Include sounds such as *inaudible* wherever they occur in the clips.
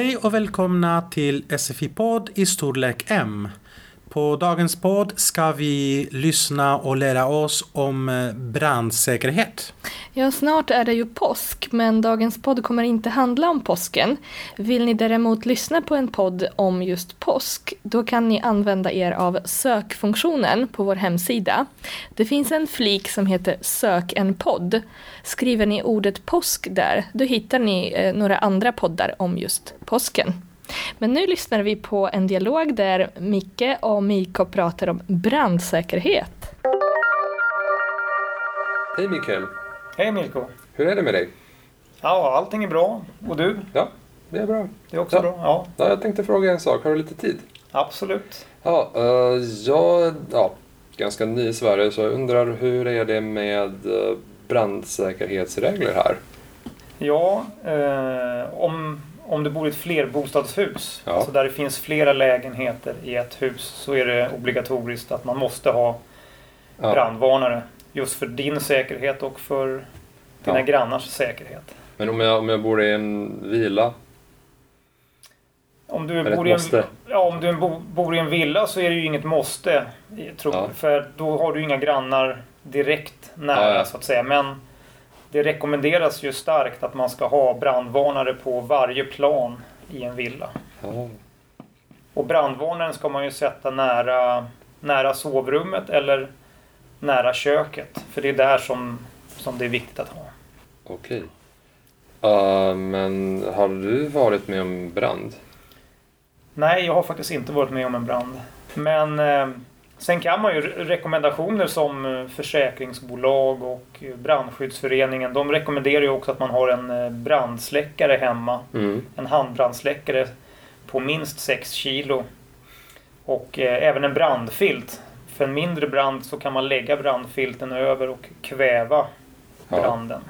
Hej och välkomna till SFI-podd i storlek M. På dagens podd ska vi lyssna och lära oss om eh, brandsäkerhet. Ja, snart är det ju påsk, men dagens podd kommer inte handla om påsken. Vill ni däremot lyssna på en podd om just påsk, då kan ni använda er av sökfunktionen på vår hemsida. Det finns en flik som heter Sök en podd. Skriver ni ordet påsk där, då hittar ni eh, några andra poddar om just påsken. Men nu lyssnar vi på en dialog där Micke och Miko pratar om brandsäkerhet. Hej Mikael! Hej Milko! Hur är det med dig? Ja, allting är bra. Och du? Ja, det är bra. Det är också Ja. bra? Ja, Ja, jag tänkte fråga en sak. Har du lite tid? absolut. Ja, uh, jag är ja, ganska ny i Sverige så jag undrar hur är det med eh, brandsäkerhetsregler här? Ja, eh, om, om du bor i ett flerbostadshus, Ja. alltså där det finns flera lägenheter i ett hus, så är det obligatoriskt att man måste ha Ja, brandvarnare. Just för din säkerhet och för dina Ja. grannars säkerhet. Men om jag, om jag bor i en villa? Om du, bor i, en, ja, om du bo, bor i en villa så är det ju inget måste. Tror, Ja. För då har du inga grannar direkt nära så att säga. Men det rekommenderas ju starkt att man ska ha brandvarnare på varje plan i en villa. Och brandvarnaren ska man ju sätta nära, nära sovrummet eller nära köket. För det är där som, som det är viktigt att ha. okej. Uh, men har du varit med om brand? Nej, jag har faktiskt inte varit med om en brand. Men eh, sen kan man ju re- rekommendationer som eh, försäkringsbolag och eh, brandskyddsföreningen. De rekommenderar ju också att man har en eh, brandsläckare hemma. Mm. En handbrandsläckare på minst 6 kilo. Och eh, även en brandfilt. För en mindre brand så kan man lägga brandfilten över och kväva Ja. branden.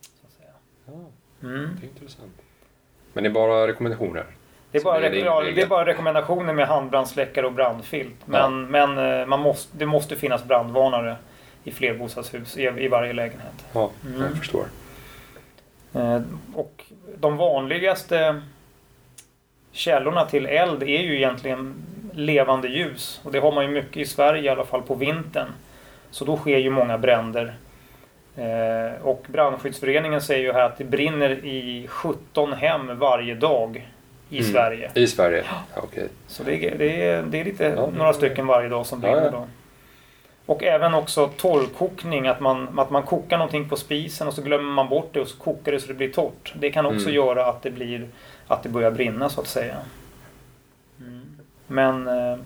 Så att säga. Ja, Mm. det är intressant. Men det är bara rekommendationer? Det är, bara, det är ja, det är bara rekommendationer med handbrandsläckare och brandfilt. Men, men eh, man måste, det måste finnas brandvarnare i flerbostadshus i, i varje lägenhet. Ja, Mm. jag förstår. Eh, Och de vanligaste källorna till eld är ju egentligen levande ljus. Och det har man ju mycket i Sverige i alla fall på vintern. Så då sker ju många bränder. Eh, Och brandskyddsföreningen säger ju här att det brinner i 17 hem varje dag i Mm. Sverige. I Sverige? Ja. Okej. Så det är, det är, det är lite, Ja. några stycken varje dag som Ja, brinner ja. då. Och även också torrkokning, att man, att man kokar någonting på spisen och så glömmer man bort det och så kokar det så det blir torrt. Det kan också Mm. göra att det, blir, att det börjar brinna så att säga. Mm. Men, eh,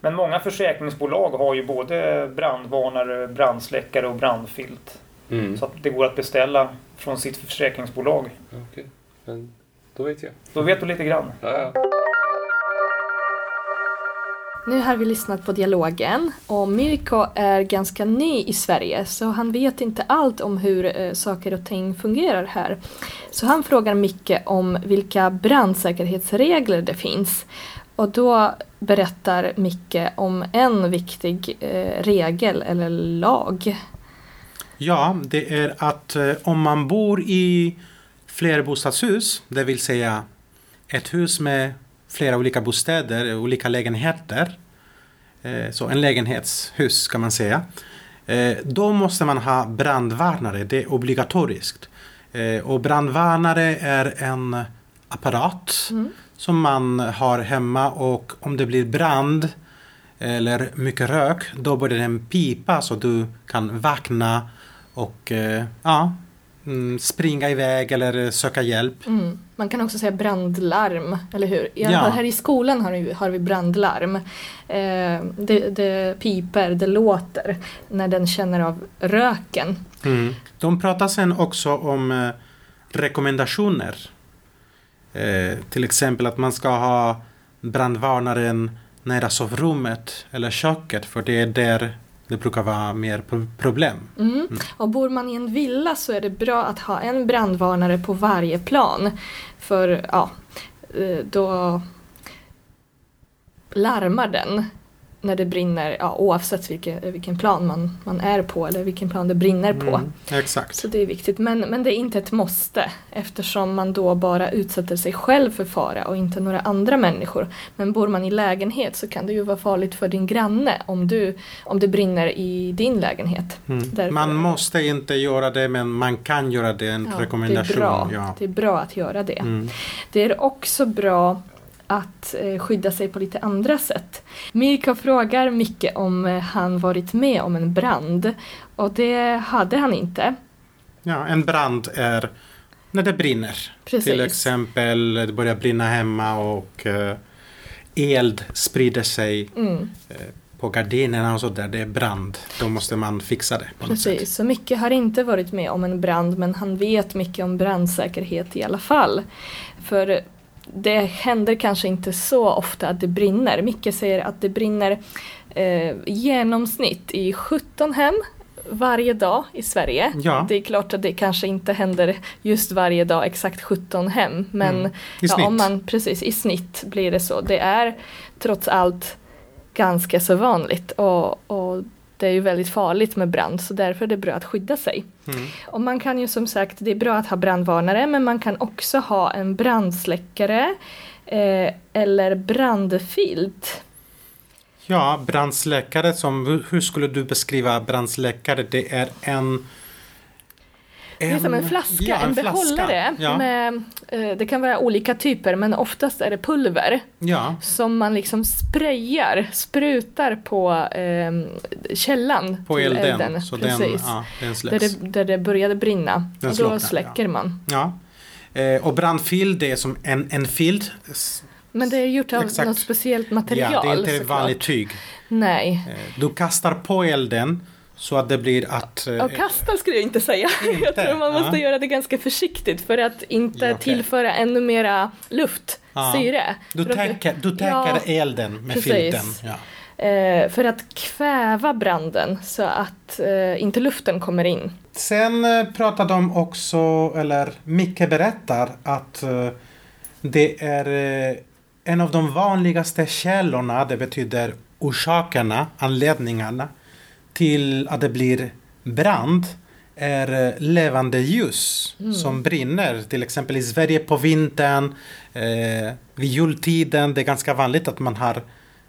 men många försäkringsbolag har ju både brandvarnare, brandsläckare och brandfilt. Mm. Så att det går att beställa från sitt försäkringsbolag. Okej. Men då vet jag. Då vet du lite grann. Ja, ja. Nu har vi lyssnat på dialogen och Mirko är ganska ny i Sverige så han vet inte allt om hur eh, saker och ting fungerar här. Så han frågar Micke om vilka brandsäkerhetsregler det finns. Och då berättar Micke om en viktig eh, regel eller lag. Ja, det är att eh, om man bor i flerbostadshus, det vill säga ett hus med flera olika bostäder, olika lägenheter, eh, så en lägenhetshus kan man säga, eh, då måste man ha brandvarnare, det är obligatoriskt. Eh, Och brandvarnare är en apparat Mm. som man har hemma och om det blir brand eller mycket rök, då börjar den pipa så du kan vakna och ja, mm, springa iväg eller söka hjälp. Mm. Man kan också säga brandlarm, eller hur? I alla Ja. fall här i skolan har vi, har vi brandlarm. Eh, det, det piper, det låter när den känner av röken. Mm. De pratar sen också om eh, rekommendationer. Eh, till exempel att man ska ha brandvarnaren nära sovrummet eller köket för det är där det brukar vara mer pro- problem. Mm. Och bor man i en villa så är det bra att ha en brandvarnare på varje plan. För ja, eh, då larmar den när det brinner, ja, oavsett vilken, vilken plan man, man är på eller vilken plan det brinner på. Mm, exakt. Så det är viktigt, men, men det är inte ett måste eftersom man då bara utsätter sig själv för fara och inte några andra människor. Men bor man i lägenhet så kan det ju vara farligt för din granne om, du, om det brinner i din lägenhet. Mm. Man måste inte göra det men man kan göra det, en Ja, rekommendation. Det är, bra. Ja. det är bra att göra det. Mm. Det är också bra att eh, skydda sig på lite andra sätt. Mirko frågar Micke om eh, han varit med om en brand och det hade han inte. ja, en brand är när det brinner. Precis. Till exempel det börjar brinna hemma och eh, eld sprider sig Mm, eh, på gardinerna och sådär. Det är brand. Då måste man fixa det på något sätt. precis, så Micke har inte varit med om en brand men han vet mycket om brandsäkerhet i alla fall. För det händer kanske inte så ofta att det brinner. Micke säger att det brinner eh, genomsnitt i 17 hem varje dag i Sverige. Ja. Det är klart att det kanske inte händer just varje dag exakt 17 hem men Mm. Ja, om man, precis, i snitt blir det så. Det är trots allt ganska så vanligt och, och det är ju väldigt farligt med brand så därför är det bra att skydda sig. Mm. Och man kan ju som sagt, det är bra att ha brandvarnare men man kan också ha en brandsläckare eh, eller brandfilt. Ja, brandsläckare som, hur- skulle du beskriva brandsläckare? Det är en... Det är som en flaska, ja, en, flaska. behållare. Ja, Med, eh, det kan vara olika typer men oftast är det pulver ja, som man liksom sprayar, sprutar på eh, källan på till elden. Så den, Precis. ja, den där, det, där det började brinna. Den och då slocknar, släcker man. Ja. Eh, och brandfilt det är som en, en filt. Men det är gjort av Exakt. något speciellt material Ja, det är inte vanligt tyg. Nej. Eh, du kastar på elden så att det blir att... eh, Och kasta skulle jag inte säga. *laughs* Inte? Jag tror man måste Ja. göra det ganska försiktigt för att inte Ja, okej. tillföra ännu mera luft, Ja. syre. du täcker, du täcker Ja, elden med precis. filten. Ja. eh, för att kväva branden så att eh, inte luften kommer in. Sen eh, pratar de också, eller Micke berättar att eh, det är eh, en av de vanligaste källorna, det betyder orsakerna, anledningarna till att det blir brand är eh, levande ljus som brinner. Till exempel i Sverige på vintern, eh, vid jultiden, det är ganska vanligt att man har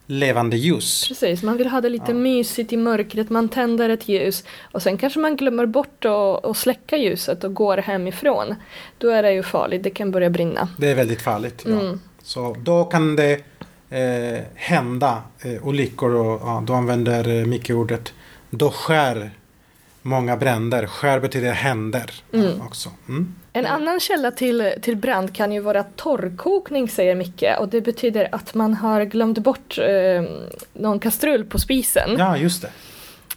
levande ljus. Precis, man vill ha det lite Ja. mysigt i mörkret, man tänder ett ljus och sen kanske man glömmer bort att att släcka ljuset och går hemifrån. Då är det ju farligt, det kan börja brinna. Det är väldigt farligt. Ja. Mm. Så då kan det eh, hända eh, olyckor och ja, då använder eh, Micke ordet då skär många bränder. Skär betyder händer Mm. också. Mm. En annan källa till, till brand kan ju vara torrkokning säger Micke och det betyder att man har glömt bort eh, någon kastrull på spisen. Ja, just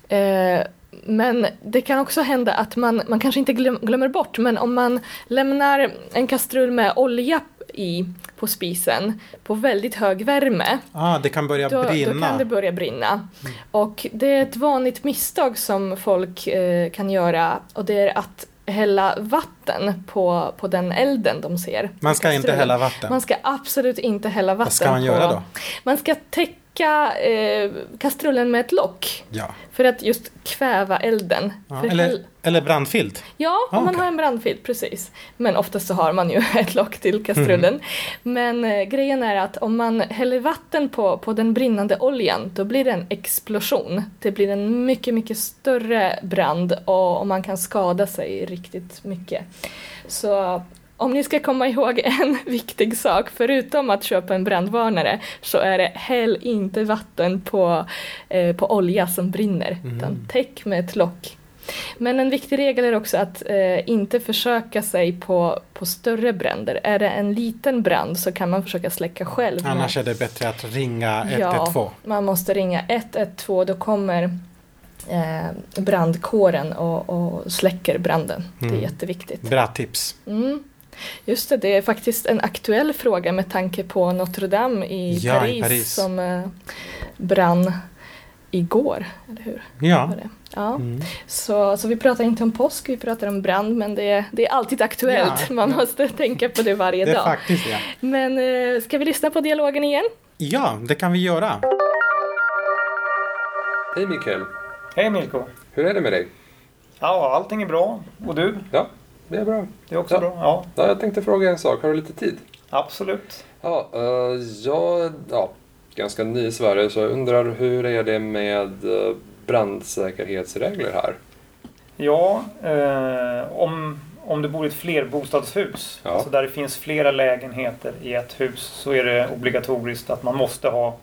det. Eh, men det kan också hända att man, man kanske inte glöm, glömmer bort men om man lämnar en kastrull med olja i på spisen på väldigt hög värme Ah, det kan börja då, brinna. då kan det börja brinna. Och det är ett vanligt misstag som folk eh, kan göra och det är att hälla vatten på, på den elden de ser. man ska inte hälla vatten. Man ska absolut inte hälla vatten Vad ska man på... göra då? Man ska täcka eh, kastrullen med ett lock Ja. för att just kväva elden. Ja, eller, eller brandfilt. Ja, om Ah, man okej. har en brandfilt, precis. Men oftast så har man ju *laughs* ett lock till kastrullen. Mhm. Men eh, grejen är att om man häller vatten på, på den brinnande oljan, då blir det en explosion. Det blir en mycket, mycket större brand och, och man kan skada sig riktigt mycket. Så om ni ska komma ihåg en *laughs* viktig sak, förutom att köpa en brandvarnare, så är det häll inte vatten på, eh, på olja som brinner, utan täck med ett lock. Men en viktig regel är också att eh, inte försöka sig på, på större bränder. Är det en liten brand så kan man försöka släcka själv. Annars är det bättre att ringa 112. Ja, man måste ringa 112, då kommer eh, brandkåren och, och släcker branden. Det är Mm. jätteviktigt. Bra tips. Mm. Just det, det är faktiskt en aktuell fråga med tanke på Notre Dame i, Ja, i Paris, Paris. som eh, brann igår, eller hur? Ja. Var det? Ja. Mm. Så, så vi pratar inte om påsk, vi pratar om brand, men det är, det är alltid aktuellt. Ja, Man måste tänka på det varje Det är dag. faktiskt. Ja. Men eh, ska vi lyssna på dialogen igen? ja, det kan vi göra. Hej Mikael! Hej Milko! Hur är det med dig? Ja, allting är bra. Och du? Ja, det är bra. Det är också Ja. bra? Ja, Ja, jag tänkte fråga en sak. Har du lite tid? absolut. Ja, eh, jag ja, ganska ny i Sverige så jag undrar hur är det med eh, brandsäkerhetsregler här? Ja, eh, om, om du bor i ett flerbostadshus, Ja. alltså där det finns flera lägenheter i ett hus, så är det obligatoriskt att man måste ha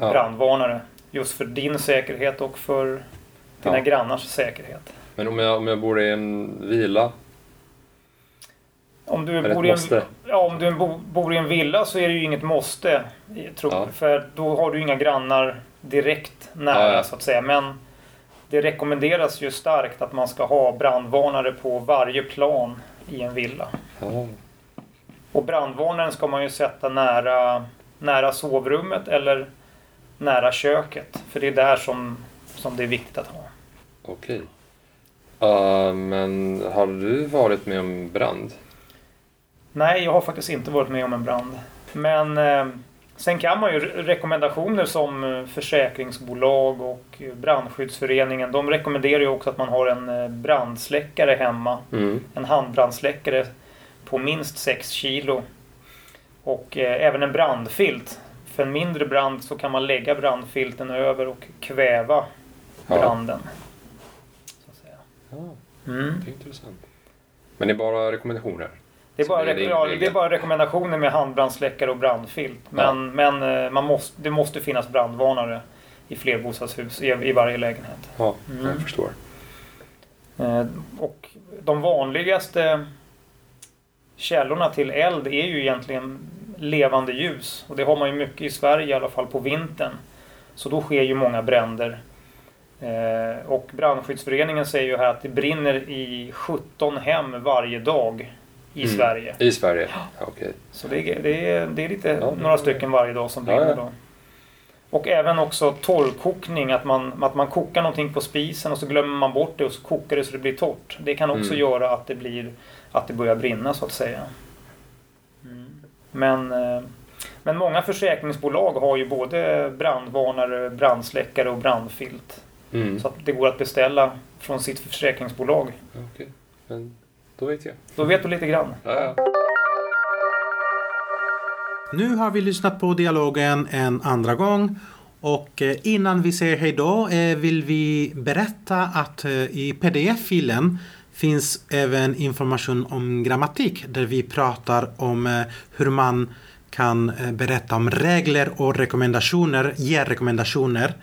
Ja, brandvarnare. Just för din säkerhet och för dina Ja. grannars säkerhet. Men om jag, om jag bor i en villa? Om du, bor i en, ja, om du bo, bor i en villa så är det ju inget måste. i- Tro, Ja. För då har du inga grannar direkt nära Ja, så att säga. Men det rekommenderas ju starkt att man ska ha brandvarnare på varje plan i en villa. Och brandvarnaren ska man ju sätta nära, nära sovrummet eller nära köket. För det är där som, som det är viktigt att ha. okej. Eh, men har du varit med om brand? Nej, jag har faktiskt inte varit med om en brand. Men eh, sen kan man ju re- rekommendationer som eh, försäkringsbolag och eh, brandskyddsföreningen. De rekommenderar ju också att man har en eh, brandsläckare hemma. Mm. En handbrandsläckare på minst 6 kilo. Och eh, även en brandfilt. För en mindre brand så kan man lägga brandfilten över och kväva Ja. branden. Så att säga. ja, Mm. det är intressant. Men det är bara rekommendationer? Det är, bara, det ja, regel. det är bara rekommendationer med handbrandsläckare och brandfilt. Men, men eh, man måste, det måste finnas brandvarnare i flerbostadshus i, i varje lägenhet. Ja, Mm. jag förstår. Eh, Och de vanligaste källorna till eld är ju egentligen levande ljus. Och det har man ju mycket i Sverige i alla fall på vintern. Så då sker ju många bränder. Eh, Och brandskyddsföreningen säger ju här att det brinner i 17 hem varje dag i Mm. Sverige. I Sverige? Ja, Okej. Så det är, det är, det är lite, Ja. några stycken varje dag som brinner ja. då. Och även också torrkokning, att man, att man kokar någonting på spisen och så glömmer man bort det och så kokar det så det blir torrt. Det kan också Mm. göra att det, blir, att det börjar brinna så att säga. Mm. Men, eh, men många försäkringsbolag har ju både brandvarnare, brandsläckare och brandfilt. Mm. Så att det går att beställa från sitt försäkringsbolag. Okej, men då vet jag. Då vet du lite grann. Ja, ja. Nu har vi lyssnat på dialogen en andra gång och eh, innan vi säger hej då eh, vill vi berätta att eh, i pdf-filen finns även information om grammatik där vi pratar om hur man kan berätta om regler och rekommendationer, ge rekommendationer.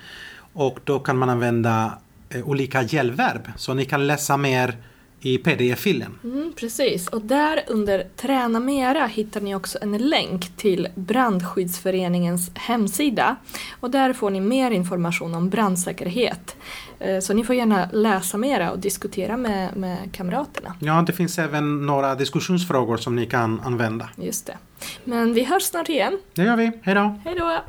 Och då kan man använda olika gällverb. Så ni kan läsa mer i pdf-filen. Mm, precis, och där under Träna Mera hittar ni också en länk till Brandskyddsföreningens hemsida. Och där får ni mer information om brandsäkerhet. Eh, Så ni får gärna läsa mera och diskutera med, med kamraterna. Ja, det finns även några diskussionsfrågor som ni kan använda. Just det. Men vi hörs snart igen. Det gör vi. Hej då! Hej då!